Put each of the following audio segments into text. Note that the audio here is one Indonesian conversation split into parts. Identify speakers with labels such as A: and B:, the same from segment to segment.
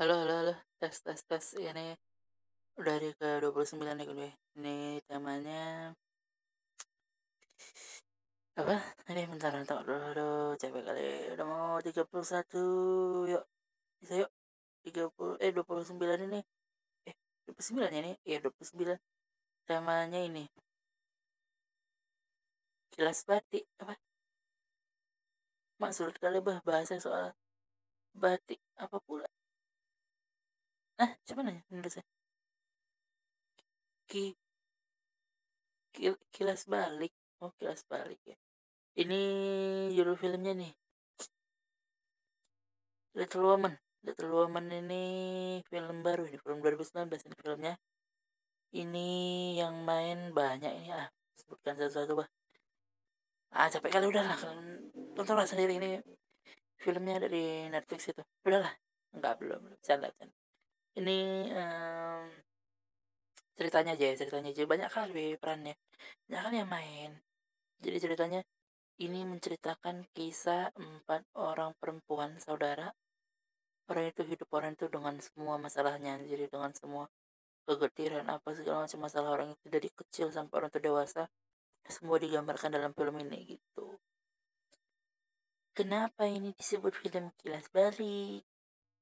A: Halo halo halo, tes tes tes, ini udah hari ke-29 nih gue. Ini temanya apa? Ini bentar bentar aduh, aduh capek kali. Udah mau 31. Yuk. Bisa yuk. 30 eh 29 ini. Eh 29 ya ini? Iya 29. Temanya ini. Kilas batik apa? Maksud kali bah bahasa soal batik apa pula? Ah, coba nanya Indonesia. Ki, kil, kilas balik. Oh, kilas balik ya. Ini judul filmnya nih. Little Woman. Little Woman ini film baru ini, film 2019 ini filmnya. Ini yang main banyak ini ah, sebutkan satu-satu bah. Ah, capek kali udahlah, tontonlah sendiri ini filmnya dari Netflix itu. Udahlah, enggak belum, bercanda, bercanda. Ini um, ceritanya aja, ceritanya aja banyak kali perannya, banyak kan yang main. Jadi ceritanya ini menceritakan kisah empat orang perempuan saudara. Orang itu hidup orang itu dengan semua masalahnya, jadi dengan semua kegetiran apa segala macam masalah orang itu dari kecil sampai orang itu dewasa semua digambarkan dalam film ini gitu. Kenapa ini disebut film kilas balik?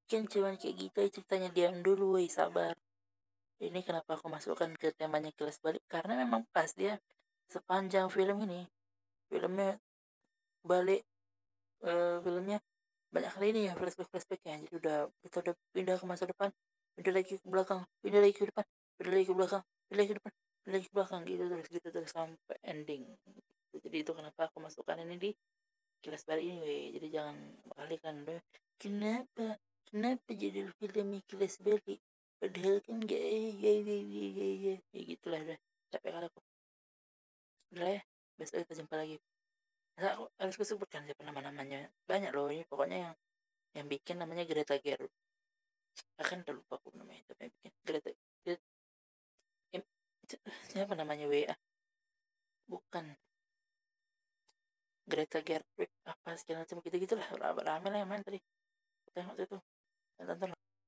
A: Kan cuma kayak gitu ceritanya diam dulu, woi sabar. Ini kenapa aku masukkan ke temanya kilas balik? Karena memang pas dia sepanjang film ini filmnya balik uh, filmnya banyak kali ini ya flashback flashback ya jadi udah kita udah pindah ke masa depan pindah lagi ke belakang pindah lagi ke depan pindah lagi ke belakang pindah lagi ke depan pindah lagi ke belakang gitu terus gitu terus sampai ending jadi itu kenapa aku masukkan ini di kilas balik ini we. jadi jangan balikan deh kenapa kenapa jadi film kilas balik padahal kan gak ya ya ya ya ya ya gitulah udah capek kali aku udah ya besok kita jumpa lagi Nah, harus kusebutkan siapa nama-namanya banyak loh ini pokoknya yang yang bikin namanya Greta Gerwig akan terlupa aku namanya tapi yang bikin Greta, Greta siapa namanya WA bukan Greta Gerwig apa segala macam gitu gitulah rame lah yang main tadi tengok itu அதான்